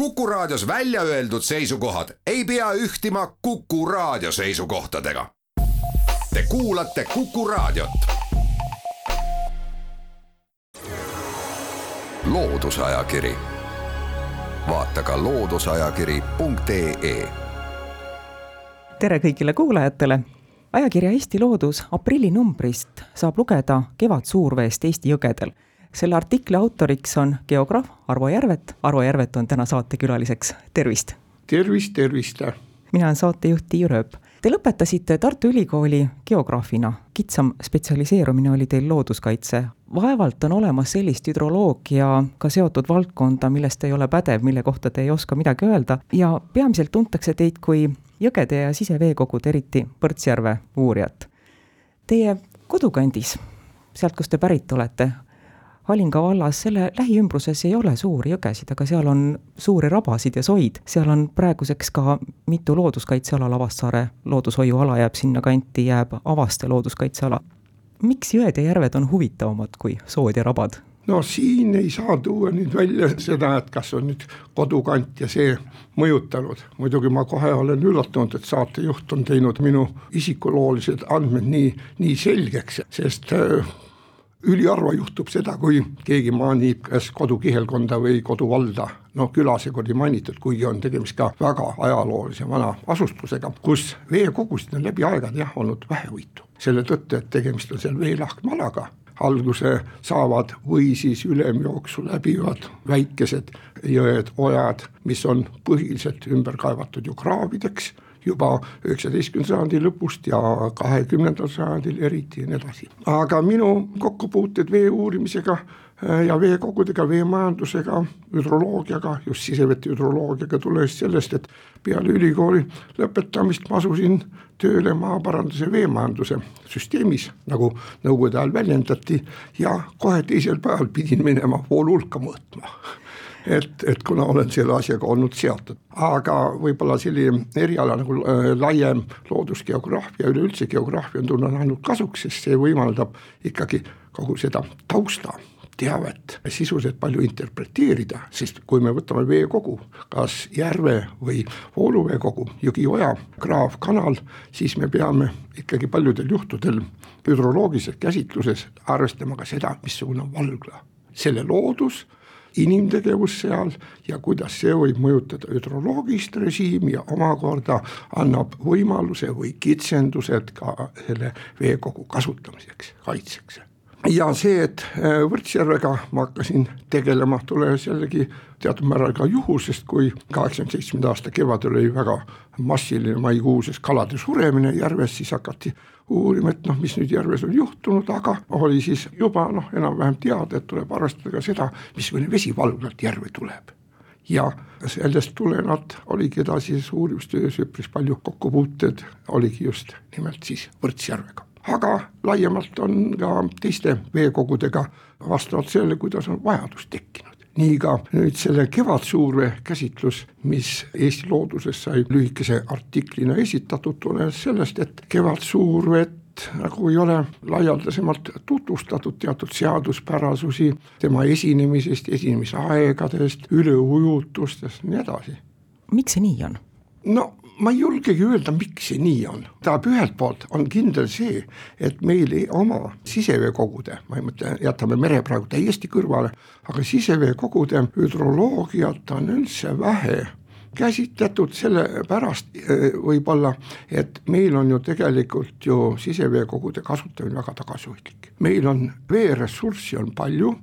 Kuku Raadios välja öeldud seisukohad ei pea ühtima Kuku Raadio seisukohtadega. Te kuulate Kuku Raadiot. loodusajakiri, vaata ka looduseajakiri.ee. tere kõigile kuulajatele. ajakirja Eesti Loodus aprillinumbrist saab lugeda Kevadsuurveest Eesti jõgedel selle artikli autoriks on geograaf Arvo Järvet. Arvo Järvet on täna saatekülaliseks, tervist! tervist, tervist! mina olen saatejuht Tiiu Rööp. Te lõpetasite Tartu Ülikooli geograafina, kitsam spetsialiseerumine oli teil looduskaitse. vaevalt on olemas sellist hüdroloogiaga seotud valdkonda, milles te ei ole pädev, mille kohta te ei oska midagi öelda ja peamiselt tuntakse teid kui jõgede ja siseveekogude, eriti Põrtsjärve uurijat. Teie kodukandis, sealt, kust te pärit olete, Valinga vallas, selle lähiümbruses ei ole suuri jõgesid, aga seal on suuri rabasid ja soid. seal on praeguseks ka mitu looduskaitseala, Lavassaare loodushoiuala jääb sinna kanti, jääb Avaste looduskaitseala. miks jõed ja järved on huvitavamad kui sood ja rabad? no siin ei saa tuua nüüd välja seda, et kas on nüüd kodukant ja see mõjutanud, muidugi ma kohe olen üllatunud, et saatejuht on teinud minu isikuloolised andmed nii, nii selgeks, sest äh, üliharva juhtub seda, kui keegi maanib kas kodukihelkonda või koduvalda, no külasekordi mainitud, kuigi on tegemist ka väga ajaloolise vana asustusega, kus veekogusid on läbi aegade jah olnud vähevõitu. selle tõttu, et tegemist on seal veelahkmalaga, alguse saavad või siis ülemjooksu läbivad väikesed jõed, ojad, mis on põhiliselt ümber kaevatud ju kraavideks juba üheksateistkümnenda sajandi lõpust ja kahekümnendal sajandil eriti ja nii edasi. aga minu kokkupuuted vee uurimisega äh, ja veekogudega, veemajandusega, hüdroloogiaga, just sisevete hüdroloogiaga tulenes sellest, et peale ülikooli lõpetamist ma asusin tööle maaparanduse veemajanduse süsteemis, nagu nõukogude ajal väljendati, ja kohe teisel päeval pidin minema vooluhulka mõõtma et, et kuna olen selle asjaga olnud seotud, aga võib-olla selline eriala nagu äh, laiem loodusgeograafia, üleüldse geograafia on tulnud ainult kasuks, sest see võimaldab ikkagi kogu seda tausta teavet sisuliselt palju interpreteerida, sest kui me võtame veekogu, kas järve või vooluveekogu, jõgi, oja, kraav, kanal, siis me peame ikkagi paljudel juhtudel hüdroloogilises käsitluses arvestama ka seda, missugune on valgla, selle loodus inimtegevus seal ja kuidas see võib mõjutada hüdroloogilist režiimi ja omakorda annab võimaluse või kitsendused ka selle veekogu kasutamiseks, kaitseks ja see, et äh, Võrtsjärvega ma hakkasin tegelema, tulenes jällegi teatud määral ka juhusest, kui kaheksakümne seitsmenda aasta kevadel oli väga massiline maikuuses kalade suremine järves, siis hakati uurima, et noh, mis nüüd järves on juhtunud, aga oli siis juba noh, enam-vähem teada, et tuleb arvestada ka seda, missugune vesi valglalt järve tuleb. ja sellest tulenevalt oligi edasises uurimistöös üpris palju kokkupuuted, oligi just nimelt siis Võrtsjärvega aga laiemalt on ka teiste veekogudega vastavalt sellele, kuidas on vajadus tekkinud nii ka nüüd selle kevadsuure käsitlus, mis Eesti looduses sai lühikese artiklina esitatud, tulenes sellest, et kevadsuurvet nagu ei ole laialdasemalt tutvustatud teatud seaduspärasusi tema esinemisest, esinemisaegadest, üleujutustest, nii edasi. miks see nii on? no ma ei julgegi öelda, miks see nii on, tähendab ühelt poolt on kindel see, et meil ei oma siseveekogude, ma ei mõtle, jätame mere praegu täiesti kõrvale, aga siseveekogude hüdroloogiat on üldse vähe käsitletud sellepärast eh, võib-olla, et meil on ju tegelikult ju siseveekogude kasutamine väga tagasihoidlik. meil on veeressurssi on palju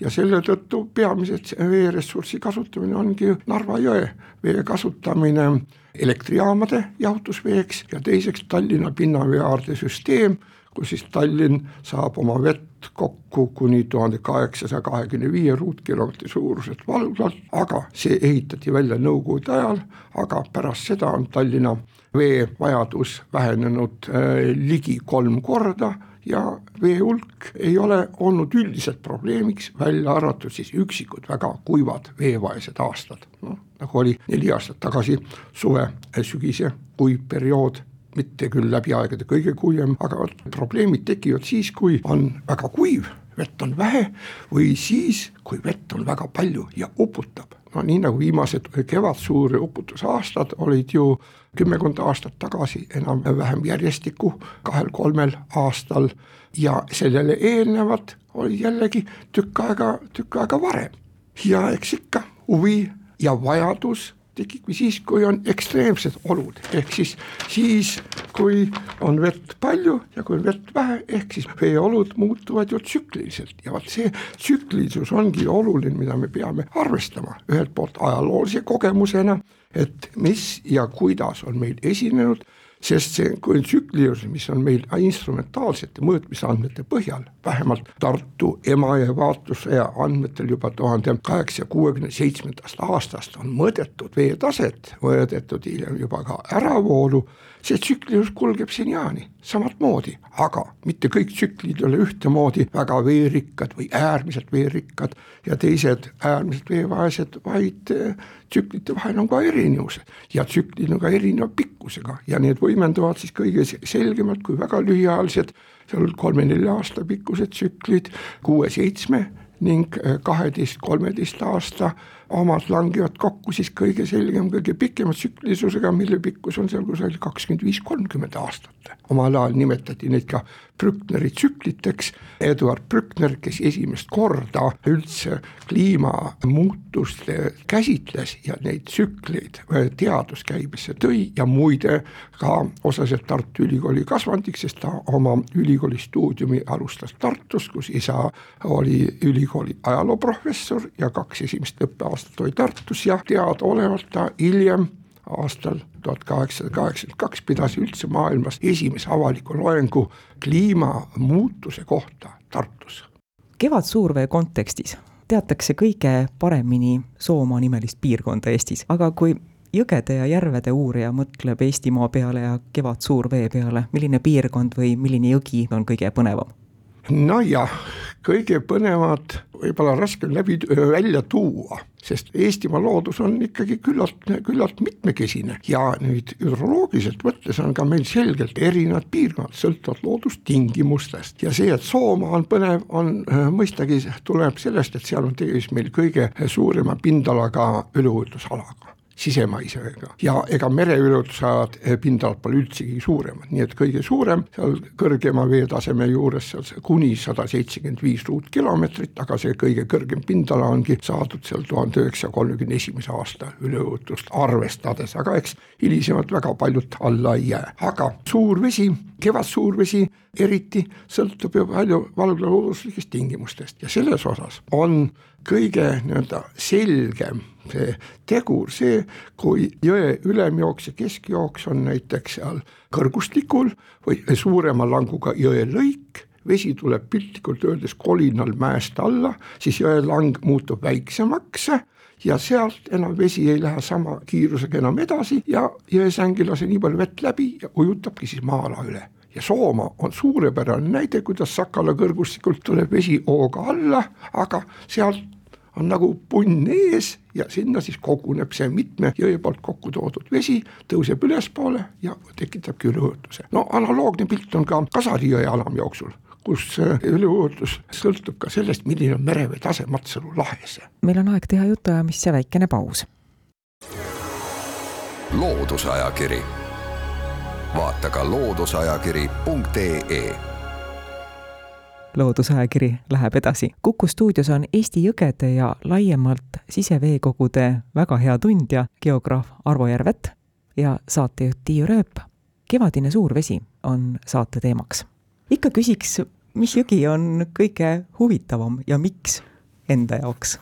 ja selle tõttu peamiselt veeressursi kasutamine ongi Narva jõe vee kasutamine elektrijaamade jahutusveeks ja teiseks Tallinna pinnaveeaarde süsteem, kus siis Tallinn saab oma vett kokku kuni tuhande kaheksasaja kahekümne viie ruutkilomeetri suuruselt valglalt, aga see ehitati välja nõukogude ajal, aga pärast seda on Tallinna veevajadus vähenenud äh, ligi kolm korda ja vee hulk ei ole olnud üldiselt probleemiks, välja arvatud siis üksikud väga kuivad veevaesed aastad, noh nagu oli neli aastat tagasi suve, sügise kuiv periood mitte küll läbi aegade kõige kuivem, aga probleemid tekivad siis, kui on väga kuiv, vett on vähe või siis, kui vett on väga palju ja uputab. no nii nagu viimased kevadsuure uputusaastad olid ju kümmekond aastat tagasi enam-vähem järjestikku kahel-kolmel aastal ja sellele eelnevad olid jällegi tükk aega, tükk aega varem. ja eks ikka huvi ja vajadus tekibki siis, kui on ekstreemsed olud, ehk siis siis, kui on vett palju ja kui on vett vähe, ehk siis veeolud muutuvad ju tsükliliselt. Ja vot see tsüklilisus ongi oluline, mida me peame arvestama. Ühelt poolt ajaloolise kogemusena, et mis ja kuidas on meil esinenud sest see tsüklilisus, mis on meil instrumentaalsete mõõtmisandmete põhjal, vähemalt Tartu Emajõe vaatlusaja andmetel juba tuhande kaheksasaja kuuekümne seitsmendast aastast on mõõdetud veetaset, mõõdetud hiljem juba ka äravoolu, see tsüklilisus kulgeb seniaani samat moodi, aga mitte kõik tsüklid ei ole ühtemoodi väga veerikkad või äärmiselt veerikkad ja teised äärmiselt veevaesed, vaid tsüklite vahel on ka erinevused ja tsüklid on ka erineva pikkusega ja need võimenduvad siis kõige selgemalt kui väga lühiajalised, seal kolme-nelja aasta pikkused tsüklid, kuue-seitsme ning kaheteist-kolmeteist aasta omad langevad kokku siis kõige selgem, kõige pikema tsüklilisusega, mille pikkus on seal kusagil kakskümmend viis, kolmkümmend aastat. omal ajal nimetati neid ka Brückneri tsükliteks, Eduard Brückner, kes esimest korda üldse kliimamuutust käsitles ja neid tsükleid teaduskäibesse tõi ja muide ka osaliselt Tartu Ülikooli kasvandiks, sest ta oma ülikooli stuudiumi alustas Tartus, kus isa oli ülikooli ajalooprofessor ja kaks esimest õppeaastat aastat oli Tartus ja teadaolevalt ta hiljem aastal tuhat kaheksasada kaheksakümmend kaks pidas üldse maailmas esimese avaliku loengu kliimamuutuse kohta Tartus. Kevadsuurvee kontekstis teatakse kõige paremini Soomaa nimelist piirkonda Eestis, aga kui jõgede ja järvede uurija mõtleb Eestimaa peale ja Kevadsuurvee peale, milline piirkond või milline jõgi on kõige põnevam? Nojah, kõige põnevad võib-olla raske on läbi välja tuua, sest Eestimaa loodus on ikkagi küllalt, küllalt mitmekesine. Ja nüüd hüdroloogiliselt võttes on ka meil selgelt erinevad piirkonnad, sõltuvalt loodustingimustest. Ja see, et Soomaa on põnev, on mõistagi, tuleb sellest, et seal on tegemist meil kõige suurema pindalaga üleujutusalaga sisemaisega. Ja ega mereületusajad eh, pindalad pole üldsegi suuremad, nii et kõige suurem seal kõrgema veetaseme juures seal see kuni sada seitsekümmend viis ruutkilomeetrit, aga see kõige kõrgem pindala ongi saadud seal tuhande üheksasaja kolmekümne esimese aasta üleujutust arvestades, aga eks hilisemalt väga paljud alla ei jää, aga suur vesi, kevadsuurvesi eriti sõltub ju palju valglooduslikest tingimustest. Ja selles osas on kõige nii-öelda selgem see tegur, see, kui jõe ülemjooks ja keskjooks on näiteks seal kõrgustikul või suurema languga jõelõik, vesi tuleb piltlikult öeldes kolinal mäest alla, siis jõelang muutub väiksemaks ja sealt enam vesi ei lähe sama kiirusega enam edasi ja jõesäng ei lase nii palju vett läbi ja ujutabki siis maa-ala üle. Ja Soomaa on suurepärane näide, kuidas Sakala kõrgustikult tuleb vesi hooga alla, aga sealt on nagu punn ees ja sinna siis koguneb see mitme jõe poolt kokku toodud vesi, tõuseb ülespoole ja tekitabki üleujutuse. no analoogne pilt on ka Kasari jõe alamjooksul kus äh, üleujutus sõltub ka sellest, milline on merevee tase Matsalu lahes. meil on aeg teha jutuajamist ja väikene paus. loodusajakiri, vaata ka looduseajakiri.ee loodusajakiri läheb edasi. kuku stuudios on Eesti jõgede ja laiemalt siseveekogude väga hea tundja, geograaf Arvo Järvet ja saatejuht Tiiu Rööp. kevadine suurvesi on saate teemaks. ikka küsiks, mis jõgi on kõige huvitavam ja miks enda jaoks?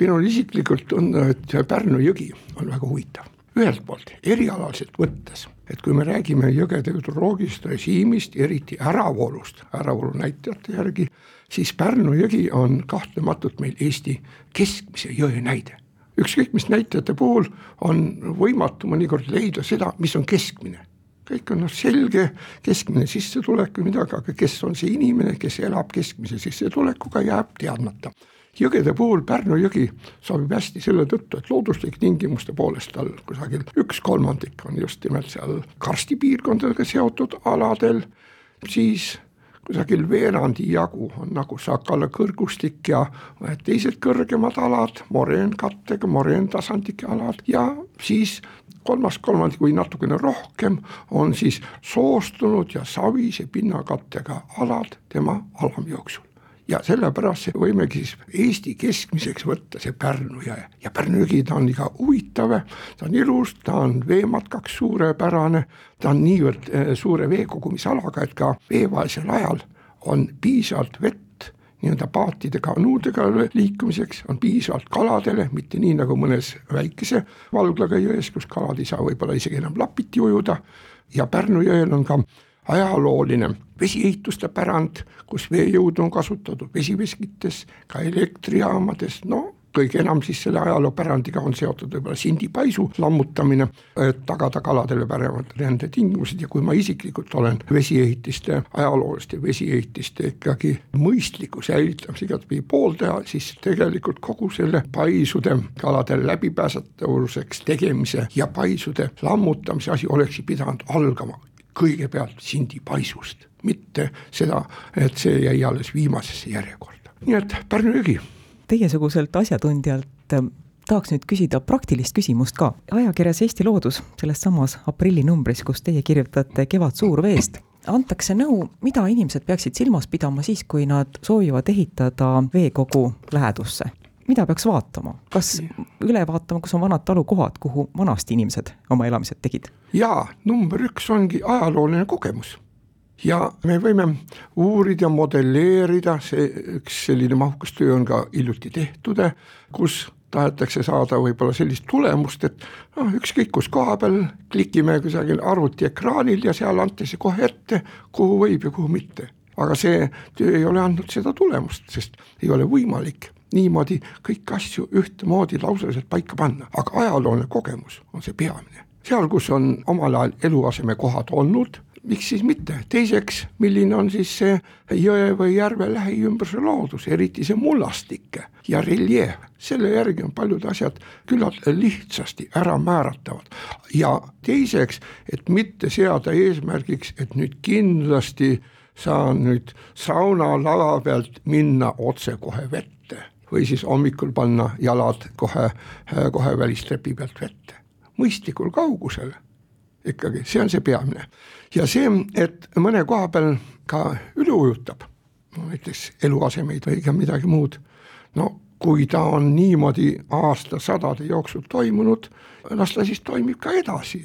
minul isiklikult et Pärnu jõgi on väga huvitav ühelt poolt erialaliselt võttes, et kui me räägime jõgede hüdroloogilisest režiimist, eriti äravoolust, äravoolu näitajate järgi, siis Pärnu jõgi on kahtlematult meil Eesti keskmise jõe näide. ükskõik mis näitajate puhul on võimatu mõnikord leida seda, mis on keskmine kõik on noh selge, keskmine sissetulek või midagi, aga kes on see inimene, kes elab keskmise sissetulekuga, jääb teadmata. Jõgede puhul Pärnu jõgi sobib hästi selle tõttu, et looduslike tingimuste poolest tal kusagil üks kolmandik on just nimelt seal karstipiirkondadega seotud aladel, siis kusagil veerandi jagu on nagu Sakala kõrgustik ja teised kõrgemad alad, moreenkattega, moreentasandike alad. Ja siis kolmas kolmandik või natukene rohkem on siis soostunud ja savise pinnakattega alad tema alamjooksul ja sellepärast võimegi siis Eesti keskmiseks võtta see Pärnu jõe ja Pärnu jõgi, ta on iga huvitav, ta on ilus, ta on veematkaks suurepärane, ta on niivõrd eh, suure veekogumisalaga, et ka veevaesel ajal on piisavalt vett nii-öelda paatide, kanuudega liikumiseks, on piisavalt kaladele, mitte nii nagu mõnes väikese valglaga jões, kus kalad ei saa võib-olla isegi enam lapiti ujuda. Ja Pärnu jõel on ka ajalooline vesiehituste pärand, kus veejõudu on kasutatud vesiveskites, ka elektrijaamades, no kõige enam siis selle ajaloopärandiga on seotud võib-olla Sindi paisu lammutamine, et tagada kaladele paremad rändetingimused. Ja kui ma isiklikult olen vesiehitiste ajalooliste vesiehitiste ikkagi mõistliku säilitamise igatpidi pooldaja, siis tegelikult kogu selle paisude kaladele läbipääsetavuseks tegemise ja paisude lammutamise asi olekski pidanud algama kõigepealt Sindi paisust, mitte seda, et see jäi alles viimasesse järjekorda, nii et Pärnu jõgi. Teiesuguselt asjatundjalt äh, tahaks nüüd küsida praktilist küsimust ka. ajakirjas Eesti Loodus, selles samas aprillinumbris, kus teie kirjutate Kevad suurveest, antakse nõu, mida inimesed peaksid silmas pidama siis, kui nad soovivad ehitada veekogu lähedusse mida peaks vaatama, kas üle vaatama, kus on vanad talukohad, kuhu vanasti inimesed oma elamised tegid? jaa, number üks ongi ajalooline kogemus ja me võime uurida, modelleerida, see üks selline mahukas töö on ka hiljuti tehtud, kus tahetakse saada võib-olla sellist tulemust, et noh, ükskõik kus koha peal klikime kusagil arvutiekraanil ja seal antakse kohe ette, kuhu võib ja kuhu mitte. aga see töö ei ole andnud seda tulemust, sest ei ole võimalik niimoodi kõiki asju ühtemoodi lauseliselt paika panna, aga ajalooline kogemus on see peamine. seal, kus on omal ajal eluasemekohad olnud, miks siis mitte, teiseks, milline on siis see jõe või järve lähiümbruse loodus, eriti see mullastik ja reljeef, selle järgi on paljud asjad küllalt lihtsasti ära määratavad. ja teiseks, et mitte seada eesmärgiks, et nüüd kindlasti saan nüüd saunalava pealt minna otsekohe vette või siis hommikul panna jalad kohe, kohe välistrepi pealt vette. mõistlikul kaugusel ikkagi, see on see peamine. ja see, et mõne koha peal ka üle ujutab, no näiteks eluasemeid või ka midagi muud, no kui ta on niimoodi aastasadade jooksul toimunud, las ta siis toimib ka edasi.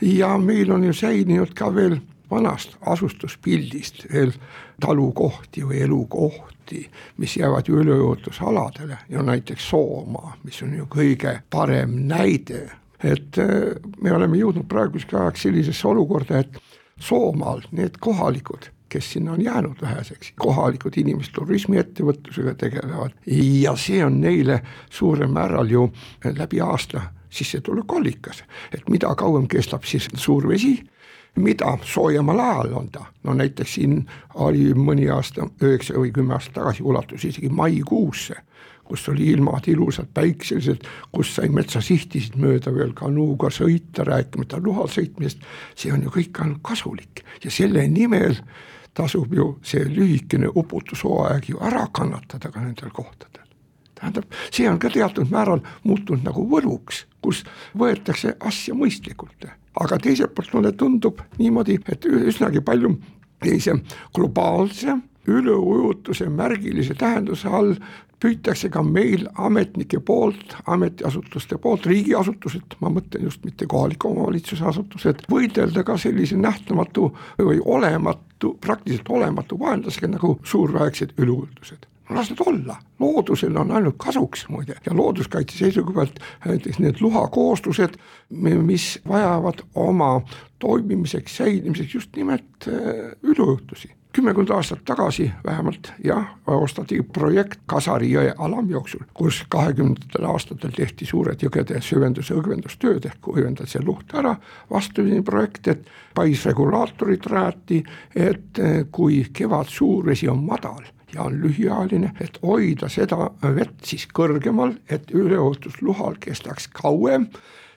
ja meil on ju säilinud ka veel vanast asustuspildist veel talukohti või elukohti, mis jäävad ju üleujutusaladele ja näiteks Soomaa, mis on ju kõige parem näide, et äh, me oleme jõudnud praeguseks ajaks sellisesse olukorda, et Soomaal need kohalikud kes sinna on jäänud väheseks, kohalikud inimesed turismiettevõtlusega tegelevad. Ja see on neile suurel määral ju läbi aasta sissetulekuallikas, et mida kauem kestab siis suur vesi, mida soojemal ajal on ta, no näiteks siin oli mõni aasta, üheksa või kümme aastat tagasi ulatus isegi maikuusse, kus oli ilmad ilusad, päikselised, kus sai metsasihtisid mööda veel kanuuga sõita, rääkimata luhal sõitmisest, see on ju kõik ainult kasulik. Ja selle nimel tasub ju see lühikene uputushooaeg ju ära kannatada ka nendel kohtadel. Tähendab, see on ka teatud määral muutunud nagu võluks, kus võetakse asja mõistlikult. Aga teiselt poolt mulle tundub niimoodi, et üsnagi palju sellise globaalse üleujutuse märgilise tähenduse all püütakse ka meil ametnike poolt, ametiasutuste poolt, riigiasutused, ma mõtlen just mitte kohaliku omavalitsuse asutused, võidelda ka sellise nähtamatu või olematu, praktiliselt olematu vaenlasega nagu suurväiksed üleujutused las need olla, loodusel on ainult kasuks muide. Ja looduskaitse seisukohalt näiteks need luhakooslused, mis vajavad oma toimimiseks, säilimiseks just nimelt äh, üleujutusi kümmekond aastat tagasi vähemalt jah, ostati projekt Kasari jõe alamjooksul, kus kahekümnendatel aastatel tehti suured jõgede süvendus- ja õgvendustööd ehk õgvendati see luht ära, vastupidine projekt, et paisregulaatorid rajati, et äh, kui kevad suurvesi on madal ja on lühiajaline, et hoida seda vett siis kõrgemal, et üleujutusluhal kestaks kauem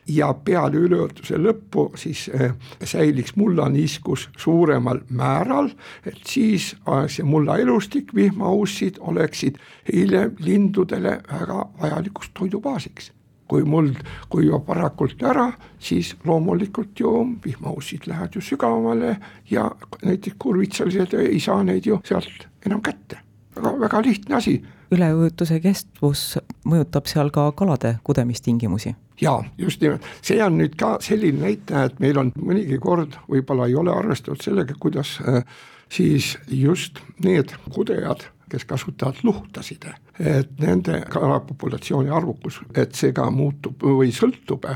ja peale üleujutuse lõppu siis äh, säiliks mullaniiskus suuremal määral, et siis äh, see mullaelustik, vihmaussid oleksid hiljem lindudele väga vajalikuks toidubaasiks kui muld kuivab varakult ära, siis loomulikult ju vihmaussid lähevad ju sügavamale ja näiteks kurvitsalised ei saa neid ju sealt enam kätte. väga, väga lihtne asi. üleujutuse kestvus mõjutab seal ka kalade kudemistingimusi? jaa, just nimelt, see on nüüd ka selline näitaja, et meil on mõnigi kord võib-olla ei ole arvestatud sellega, kuidas äh, siis just need kudejad kes kasutavad luhtasid, et nende kalapopulatsiooni arvukus, et see ka muutub või sõltub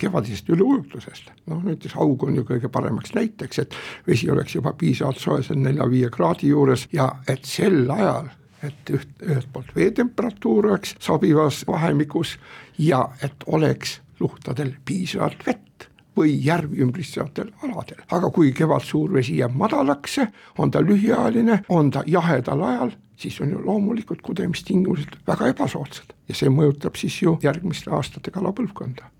kevadisest üleujutusest. noh näiteks haug on ju kõige paremaks näiteks, et vesi oleks juba piisavalt soe seal nelja-viie kraadi juures ja et sel ajal et üht, ühelt poolt veetemperatuur oleks sobivas vahemikus ja et oleks luhtadel piisavalt vett või järvi ümbritsevatel aladel. aga kui kevadsuurvesi jääb madalaks, on ta lühiajaline, on ta jahedal ajal, siis on ju loomulikult kudemistingimused väga ebasoodsad ja see mõjutab siis ju järgmiste aastate kalapõlvkonda.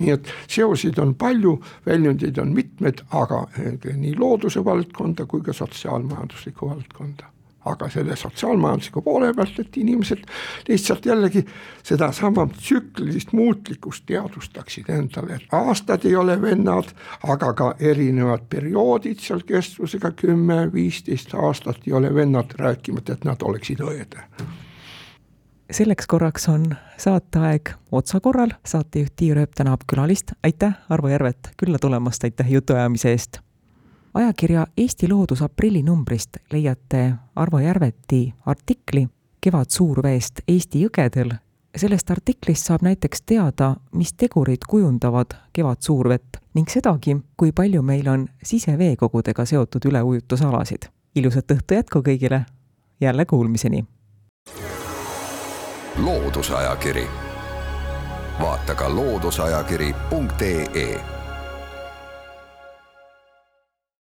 nii et seoseid on palju, väljundeid on mitmed, aga nii looduse valdkonda kui ka sotsiaalmajanduslikku valdkonda aga selle sotsiaalmajandusliku poole pealt, et inimesed lihtsalt jällegi sedasama tsüklilist muutlikkust teadvustaksid endale, et aastad ei ole vennad, aga ka erinevad perioodid seal kestvusega kümme, viisteist aastat ei ole vennad, rääkimata, et nad oleksid õed. Selleks korraks on saateaeg otsakorral, saatejuht Tiia Rööp tänab külalist, aitäh, Arvo Järvet, külla tulemast, aitäh jutuajamise eest ajakirja Eesti Loodus aprillinumbrist leiate Arvo Järveti artikli Kevad suurveest Eesti jõgedel. sellest artiklist saab näiteks teada, mis tegurid kujundavad kevadsuurvett ning sedagi, kui palju meil on siseveekogudega seotud üleujutusalasid. ilusat õhtu jätku kõigile, jälle kuulmiseni! loodusajakiri, vaata ka looduseajakiri.ee